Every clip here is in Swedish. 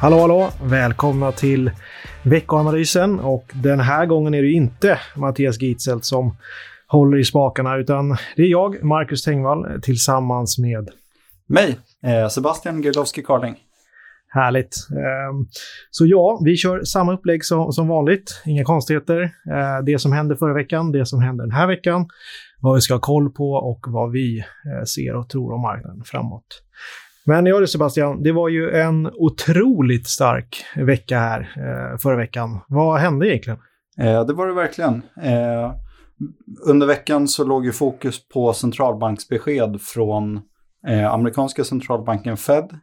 Hallå, hallå! Välkomna till veckoanalysen. Och den här gången är det inte Mattias Gitzelt som håller i spakarna, utan det är jag, Marcus Tengvall, tillsammans med... Mig, eh, Sebastian Gerdowski Carling. Härligt. Ehm, Så ja, vi kör samma upplägg som, vanligt. Inga konstigheter. Eh, Det som hände förra veckan, det som hände den här veckan, vad vi ska ha koll på och vad vi eh, ser och tror om marknaden framåt. Men ja du Sebastian, det var ju en otroligt stark vecka här eh, förra veckan. Vad hände egentligen? Eh, det var det verkligen. Eh, under veckan så låg ju fokus på centralbanksbesked från amerikanska centralbanken Fed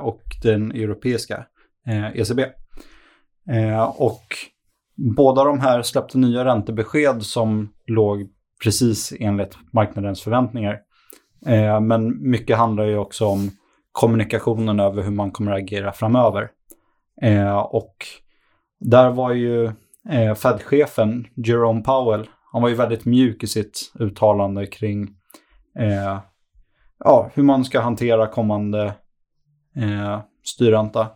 och den europeiska ECB. Och båda de här släppte nya räntebesked som låg precis enligt marknadens förväntningar. Men mycket handlar ju också om kommunikationen över hur man kommer att agera framöver. Eh, och där var ju eh, Fed-chefen Jerome Powell, han var ju väldigt mjuk i sitt uttalande kring eh, ja, hur man ska hantera kommande eh, styrränta.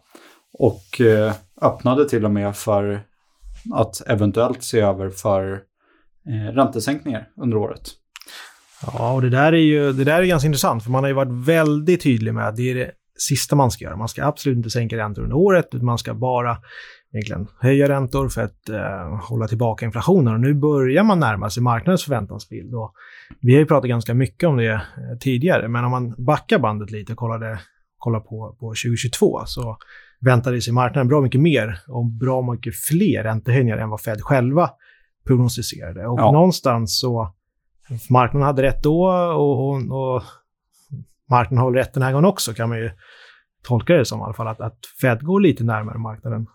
Och eh, öppnade till och med för att eventuellt se över för eh, räntesänkningar under året. Ja, och det där är ju det där är ganska intressant, för man har ju varit väldigt tydlig med att det är det sista man ska göra. Man ska absolut inte sänka räntor under året, utan man ska bara egentligen höja räntor för att eh, hålla tillbaka inflationen. Och nu börjar man närma sig marknadens förväntansbild. Och vi har ju pratat ganska mycket om det eh, tidigare, men om man backar bandet lite och kollade, kollar på, på 2022 så väntade sig marknaden bra mycket mer och bra mycket fler räntehöjningar än vad Fed själva prognostiserade. Och Ja. någonstans så marknaden hade rätt då och, och, och marknaden håller rätt den här gången också kan man ju tolka det som i alla fall. Att, att Fed går lite närmare marknaden.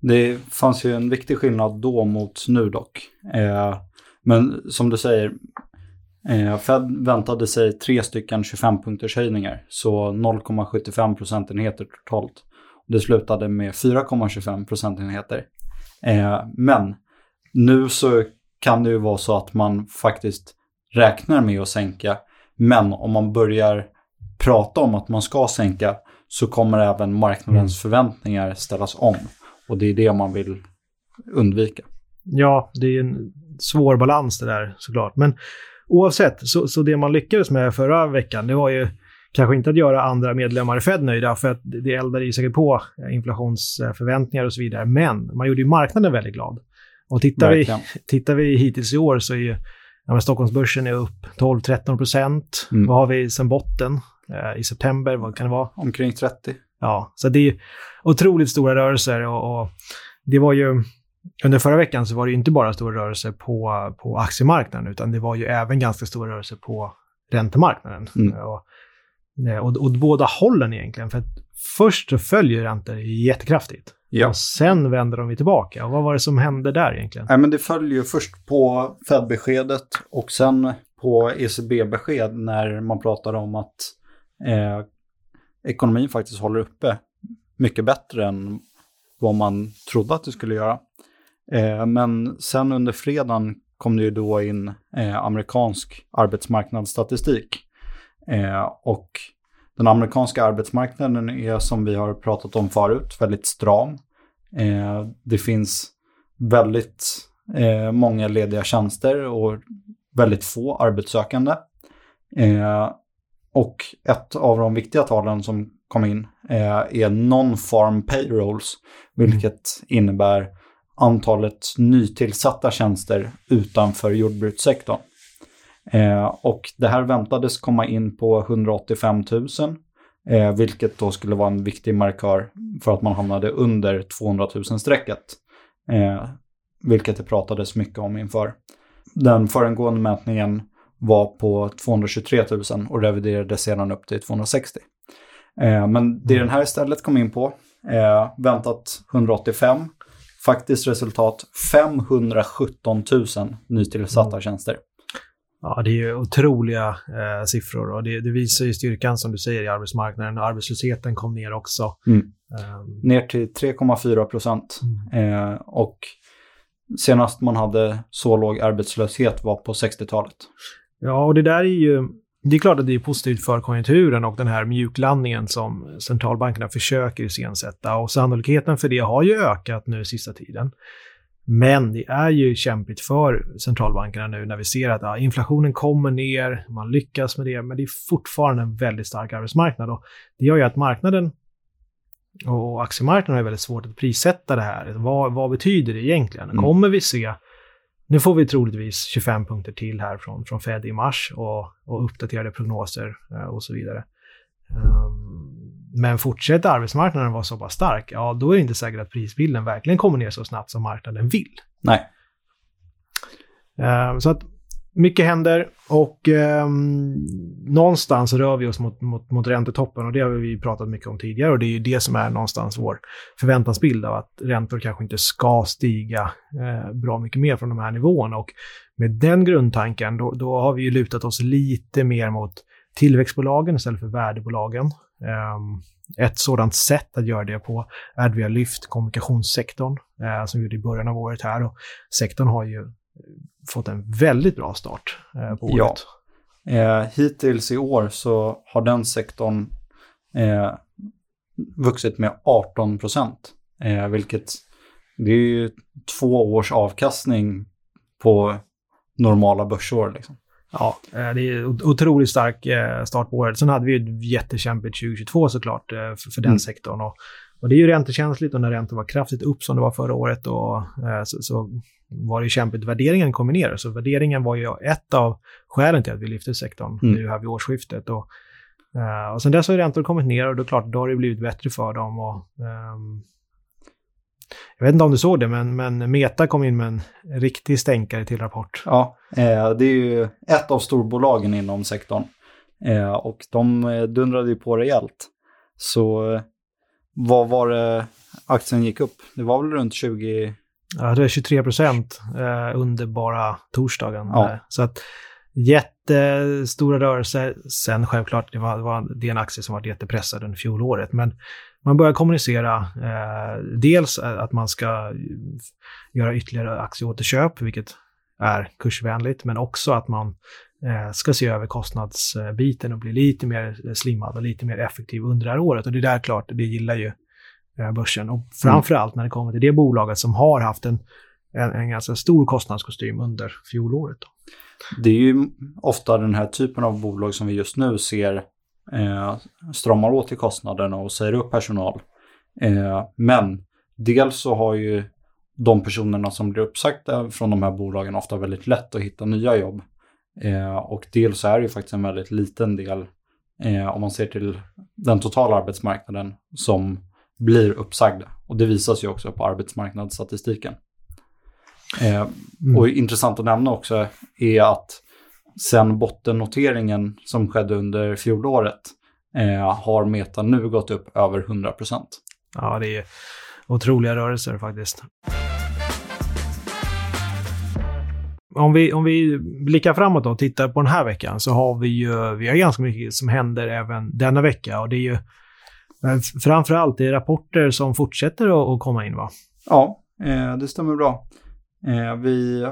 Det fanns ju en viktig skillnad då mot nu dock. Eh, men som du säger, eh, Fed väntade sig tre stycken 25-punkters höjningar, så 0,75 procentenheter totalt. Det slutade med 4,25 procentenheter. Eh, men nu så kan det ju vara så att man faktiskt räknar med att sänka, men om man börjar prata om att man ska sänka så kommer även marknadens förväntningar ställas om. Och det är det man vill undvika. Ja, det är en svår balans det där såklart. Men oavsett, så, så det man lyckades med förra veckan, det var ju kanske inte att göra andra medlemmar i Fed nöjda, för att det eldade ju säkert på eh, inflationsförväntningar och så vidare. Men man gjorde ju marknaden väldigt glad. Och tittar vi, tittar vi hittills i år så är ju ja, men Stockholmsbörsen är upp 12-13 procent. Mm. Vad har vi sen botten? Eh, I september, vad kan det vara? Omkring 30. Ja, så det är otroligt stora rörelser och, och det var ju under förra veckan så var det inte bara stora rörelser på, på aktiemarknaden utan det var ju även ganska stora rörelser på räntemarknaden. Mm. Och, och, och båda hållen egentligen. För först så följer räntor jättekraftigt Ja. och sen vänder de ju tillbaka. Och vad var det som hände där egentligen? Nej, men det följer ju först på Fed-beskedet och sen på ECB-besked när man pratar om att eh, ekonomin faktiskt håller uppe mycket bättre än vad man trodde att det skulle göra. Eh, men sen under fredagen kom det ju då in eh, amerikansk arbetsmarknadsstatistik. Eh, och den amerikanska arbetsmarknaden är som vi har pratat om förut väldigt stram. Eh, det finns väldigt eh, många lediga tjänster och väldigt få arbetssökande. Eh, och ett av de viktiga talen som kom in eh, är non-farm payrolls, vilket innebär antalet nytillsatta tjänster utanför jordbrukssektorn. Eh, och det här väntades komma in på 185 000, eh, vilket då skulle vara en viktig markör för att man hamnade under 200 000-strecket. Eh, vilket det pratades mycket om inför. Den föregående mätningen var på 223 000 och reviderades sedan upp till 260. Eh, men det den här istället kom in på, eh, väntat 185, faktiskt resultat 517 000 nytillsatta Mm. tjänster. Ja, det är ju otroliga eh, siffror och det, det visar ju styrkan som du säger i arbetsmarknaden. Arbetslösheten kom ner också. Mm. Ehm, Ner till 3,4 procent. Eh, och senast man hade så låg arbetslöshet var på 60-talet. Ja, och det där är ju det är klart att det är positivt för konjunkturen och den här mjuklandningen som centralbankerna försöker iscensätta. Och sannolikheten för det har ju ökat nu sista tiden. Men det är ju kämpigt för centralbankerna nu när vi ser att ja, inflationen kommer ner, man lyckas med det, men det är fortfarande en väldigt stark arbetsmarknad. Och det gör ju att marknaden och aktiemarknaden är väldigt svårt att prissätta det här. Vad, vad betyder det egentligen? Mm. Kommer vi se nu får vi troligtvis 25 punkter till här från, från Fed i mars och, och uppdaterade prognoser eh, och så vidare. Men fortsätter arbetsmarknaden vara så pass stark, ja då är det inte säkert att prisbilden verkligen kommer ner så snabbt som marknaden vill. Nej. Um, så att mycket händer och eh, någonstans rör vi oss mot, mot, mot räntetoppen och det har vi pratat mycket om tidigare och det är ju det som är någonstans vår förväntansbild av att räntor kanske inte ska stiga eh, bra mycket mer från de här nivåerna. Och med den grundtanken då, då har vi ju lutat oss lite mer mot tillväxtbolagen istället för värdebolagen. Eh, ett sådant sätt att göra det på är att vi har lyft kommunikationssektorn eh, som vi gjorde i början av året här. Och sektorn har ju fått en väldigt bra start eh, på året. Ja. Eh, hittills i år så har den sektorn eh, vuxit med 18 procent. Eh, vilket det är ju två års avkastning på normala börsår. Liksom. Ja, eh, det är otroligt stark eh, start på året. Sen hade vi ett jättekämpigt 2022 såklart för, för den mm. sektorn. Och, och det är ju räntekänsligt och när räntan var kraftigt upp som det var förra året och, så, så var det ju kämpigt. Värderingen kom ner, så värderingen var ju ett av skälen till att vi lyfte sektorn mm. nu här vid årsskiftet. Och, och sen dess har räntor kommit ner och då, klart, då har det blivit bättre för dem. Och, um, jag vet inte om du såg det, men, men Meta kom in med en riktig stänkare till rapport. Ja, eh, det är ju ett av storbolagen inom sektorn. Eh, och de eh, dundrade ju på rejält. Så vad var det aktien gick upp? Det var väl runt 20 Ja, det är 23 procent under bara torsdagen. Ja. Så att jättestora rörelser. Sen självklart, det var, det var det är en aktie som var jättepressad under fjolåret. Men man börjar kommunicera eh, dels att man ska göra ytterligare aktieåterköp, vilket är kursvänligt, men också att man eh, ska se över kostnadsbiten och bli lite mer slimmad och lite mer effektiv under det här året. Och det är där klart, det gillar ju Eh, börsen. Och framförallt när det kommer till det bolaget som har haft en, en, en ganska stor kostnadskostym under fjolåret. Då. Det är ju ofta den här typen av bolag som vi just nu ser eh, stramar åt i kostnaderna och säger upp personal. Eh, men dels så har ju de personerna som blir uppsagda från de här bolagen ofta väldigt lätt att hitta nya jobb. Eh, och dels så är det ju faktiskt en väldigt liten del, eh, om man ser till den totala arbetsmarknaden, som blir uppsagda. Och det visas ju också på arbetsmarknadsstatistiken. Eh, mm. Och intressant att nämna också är att sen bottennoteringen som skedde under fjolåret eh, har Meta nu gått upp över 100 Ja, det är otroliga rörelser faktiskt. Om vi, om vi blickar framåt och tittar på den här veckan så har vi ju vi har ganska mycket som händer även denna vecka och det är ju framförallt, det är rapporter som fortsätter att komma in va? Ja, eh, det stämmer bra. Eh, vi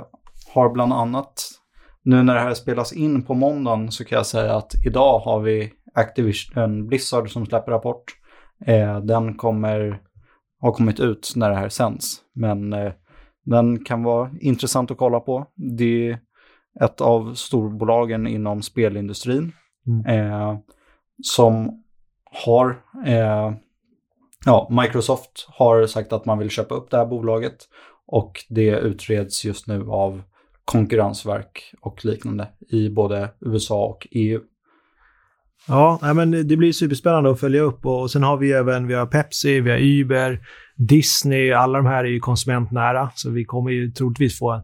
har bland annat, nu när det här spelas in på måndagen så kan jag säga att idag har vi Activision Blizzard som släpper rapport. Eh, den kommer ha kommit ut när det här sänds. Men den kan vara intressant att kolla på. Det är ett av storbolagen inom spelindustrin. Mm. som har, eh, ja, Microsoft har sagt att man vill köpa upp det här bolaget och det utreds just nu av konkurrensverk och liknande i både USA och EU. Ja, men det blir superspännande att följa upp och sen har vi även vi har Pepsi, vi har Uber, Disney, alla de här är ju konsumentnära så vi kommer ju troligtvis få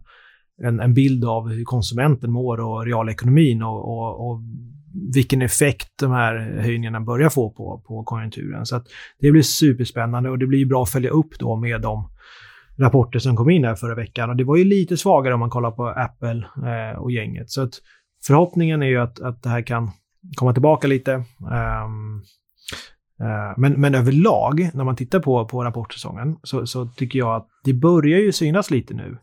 en, en bild av hur konsumenten mår och realekonomin och, och, och vilken effekt de här höjningarna börjar få på, på konjunkturen. Så att det blir superspännande och det blir bra att följa upp då med de rapporter som kom in här förra veckan. Och det var ju lite svagare om man kollar på Apple eh, och gänget. Så att förhoppningen är ju att, att det här kan komma tillbaka lite. Um, uh, men, men överlag, när man tittar på, på rapportsäsongen, så, så tycker jag att det börjar ju synas lite nu.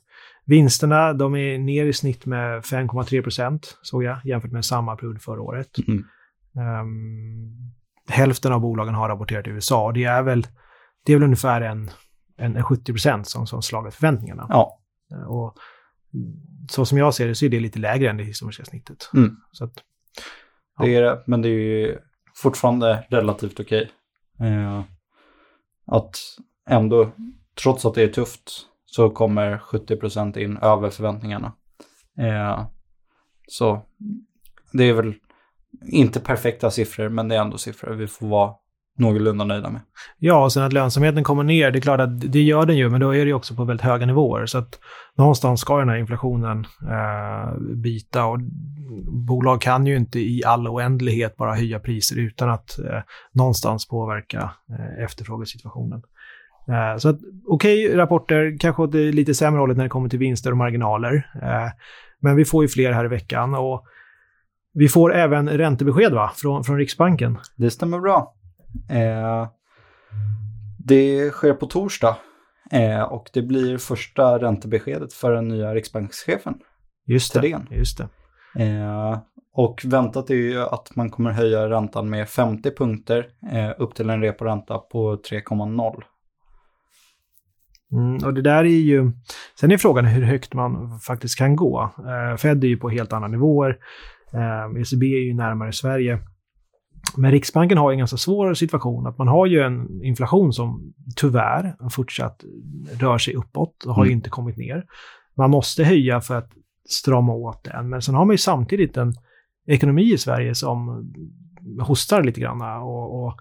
Vinsterna de är ner i snitt med 5,3 procent, såg jag, jämfört med samma period förra året. Mm. Um, hälften av bolagen har rapporterat i USA det är väl, det är väl ungefär en, en, en 70 procent som, som slagit förväntningarna. Ja. Uh, och så som jag ser det så är det lite lägre än det historiska snittet. Mm. Så att, Det är det, men det är ju fortfarande relativt okej. Eh, att ändå, trots att det är tufft, så kommer 70% in över förväntningarna. Eh, så det är väl inte perfekta siffror, men det är ändå siffror vi får vara någorlunda nöjda med. Ja, och sen att lönsamheten kommer ner, det är klart att det gör den ju, men då är det ju också på väldigt höga nivåer. Så att någonstans ska den här inflationen eh, bita och bolag kan ju inte i all oändlighet bara höja priser utan att eh, någonstans påverka eh, efterfrågesituationen. Eh, så att okej okay, rapporter, kanske åt det lite sämre hållet när det kommer till vinster och marginaler. Eh, men vi får ju fler här i veckan och vi får även räntebesked va? Från, från Riksbanken. Det stämmer bra. Eh, det sker på torsdag eh, och det blir första räntebeskedet för den nya riksbankschefen. Just det. Just det. Eh, och väntat är ju att man kommer höja räntan med 50 punkter eh, upp till en reporänta på 3,0. Mm, och det där är ju... Sen är frågan hur högt man faktiskt kan gå. Eh, Fed är ju på helt andra nivåer. Eh, ECB är ju närmare Sverige. Men Riksbanken har en ganska svår situation. Att man har ju en inflation som tyvärr fortsatt rör sig uppåt och har Mm. ju inte kommit ner. Man måste höja för att strama åt den. Men sen har man ju samtidigt en ekonomi i Sverige som hostar lite grann och, och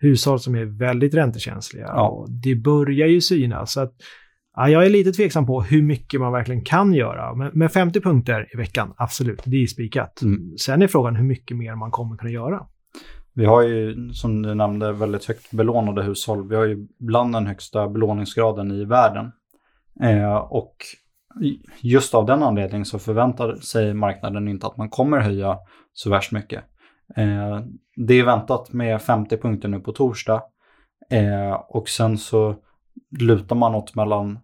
hushåll som är väldigt räntekänsliga. Ja. Och det börjar ju synas. Så att, ja, jag är lite tveksam på hur mycket man verkligen kan göra. Men, med 50 punkter i veckan, absolut, det är spikat. Mm. Sen är frågan hur mycket mer man kommer kunna göra. Vi har ju, som du nämnde, väldigt högt belånade hushåll. Vi har ju bland den högsta belåningsgraden i världen. Eh, och just av den anledningen så förväntar sig marknaden inte att man kommer höja så värst mycket. Eh, det är väntat med 50 punkter nu på torsdag. Eh, och sen så lutar man åt mellan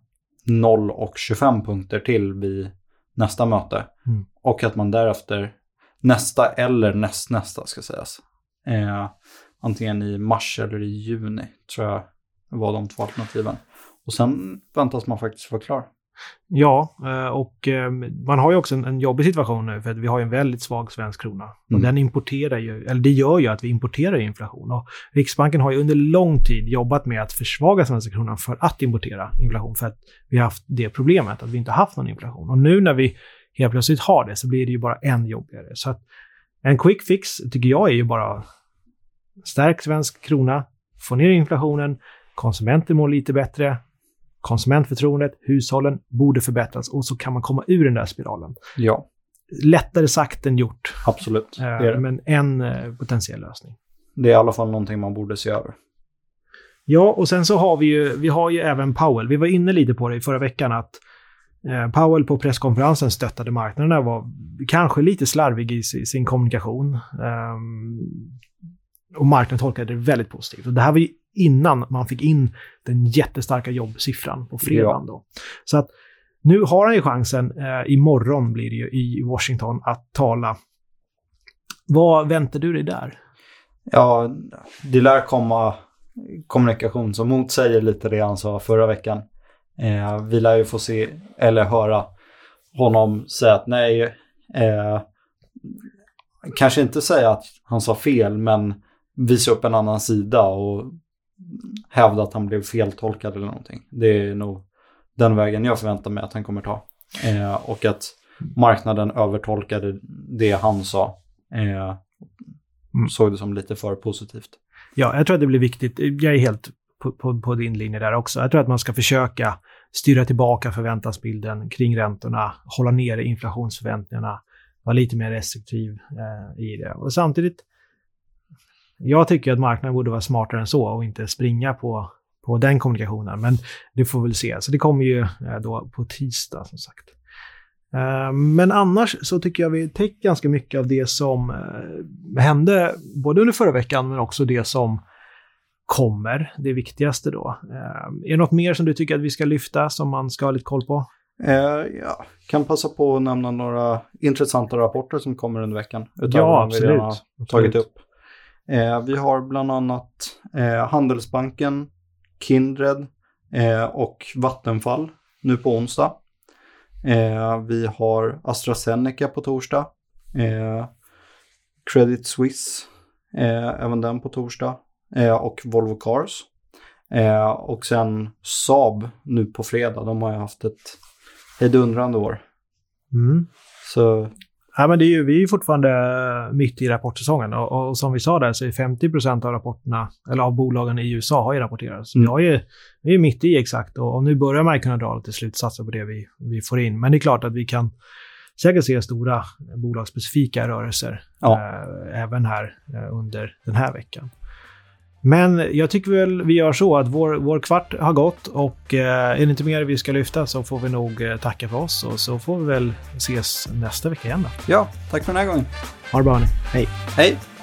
0 och 25 punkter till vid nästa möte. Mm. Och att man därefter nästa eller nästnästa ska sägas. Eh, antingen i mars eller i juni tror jag var de två alternativen. Och sen väntas man faktiskt vara klar. Ja, eh, och eh, man har ju också en, en jobbig situation nu för att vi har en väldigt svag svensk krona. Och Mm. den importerar ju, eller det gör ju att vi importerar inflation. Och Riksbanken har ju under lång tid jobbat med att försvaga svenska kronan för att importera inflation. För att vi har haft det problemet att vi inte haft någon inflation. Och nu när vi helt plötsligt har det så blir det ju bara än jobbigare. Så att en quick fix tycker jag är ju bara stärk svensk krona, få ner inflationen, konsumenter mår lite bättre, konsumentförtroendet, hushållen borde förbättras och så kan man komma ur den där spiralen. Ja, Lättare sagt än gjort, absolut. eh, Det är, det. men en eh, potentiell lösning. det är i alla fall någonting man borde se över. Ja, och sen så har vi ju, vi har ju även Powell. Vi var inne lite på det i förra veckan att eh, Powell på presskonferensen stöttade marknaderna var kanske lite slarvig i si- sin kommunikation. Ehm, och marknaden tolkade det väldigt positivt. Och det här var ju innan man fick in den jättestarka jobbsiffran på fredagen. Då. Så att nu har han ju chansen, eh, imorgon blir det ju i Washington, att tala. Vad väntar du dig där? Ja, det lär komma kommunikation som motsäger lite det han sa förra veckan. Eh, vi lär ju få se, eller höra honom säga att nej, eh, kanske inte säga att han sa fel, men visa upp en annan sida och hävda att han blev feltolkad eller någonting. Det är nog den vägen jag förväntar mig att han kommer ta. Eh, och att marknaden övertolkade det han sa. Eh, Mm. Såg det som lite för positivt. Ja, jag tror att det blir viktigt. Jag är helt på, på, på din linje där också. Jag tror att man ska försöka styra tillbaka förväntansbilden kring räntorna, hålla nere inflationsförväntningarna, vara lite mer restriktiv eh, i det. Och samtidigt, jag tycker att marknaden borde vara smartare än så och inte springa på, på den kommunikationen. Men det får vi väl se. Så det kommer ju eh, då på tisdag som sagt. Eh, men annars så tycker jag vi täckt ganska mycket av det som eh, hände både under förra veckan men också det som kommer, det viktigaste då. Eh, Är det något mer som du tycker att vi ska lyfta som man ska ha lite koll på? Eh, ja, kan passa på att nämna några intressanta rapporter som kommer under veckan. Ja, de vi absolut. redan har tagit Absolut. upp. Eh, vi har bland annat eh, Handelsbanken, Kindred eh, och Vattenfall nu på onsdag. Eh, vi har AstraZeneca på torsdag. Eh, Credit Suisse, även den på torsdag. Eh, och Volvo Cars. Eh, och sen Saab nu på fredag. De har ju haft ett hejdundrande år. Mm. Så Ja, men det är ju, vi är ju fortfarande mitt i rapportsäsongen och, och som vi sa där så är 50% av rapporterna, eller av bolagen i USA har ju rapporterat. Så Mm. vi, ju, vi är ju mitt i exakt och, och nu börjar man kunna dra lite slutsatser på det vi, vi får in. Men det är klart att vi kan säkert se stora bolagsspecifika rörelser Ja. eh, även här eh, under den här veckan. Men jag tycker väl vi gör så att vår, vår kvart har gått och eh, är det inte mer vi ska lyfta så får vi nog eh, tacka för oss och så får vi väl ses nästa vecka igen då. ja, tack för den här gången. Ha det bra nu. Hej! Hej!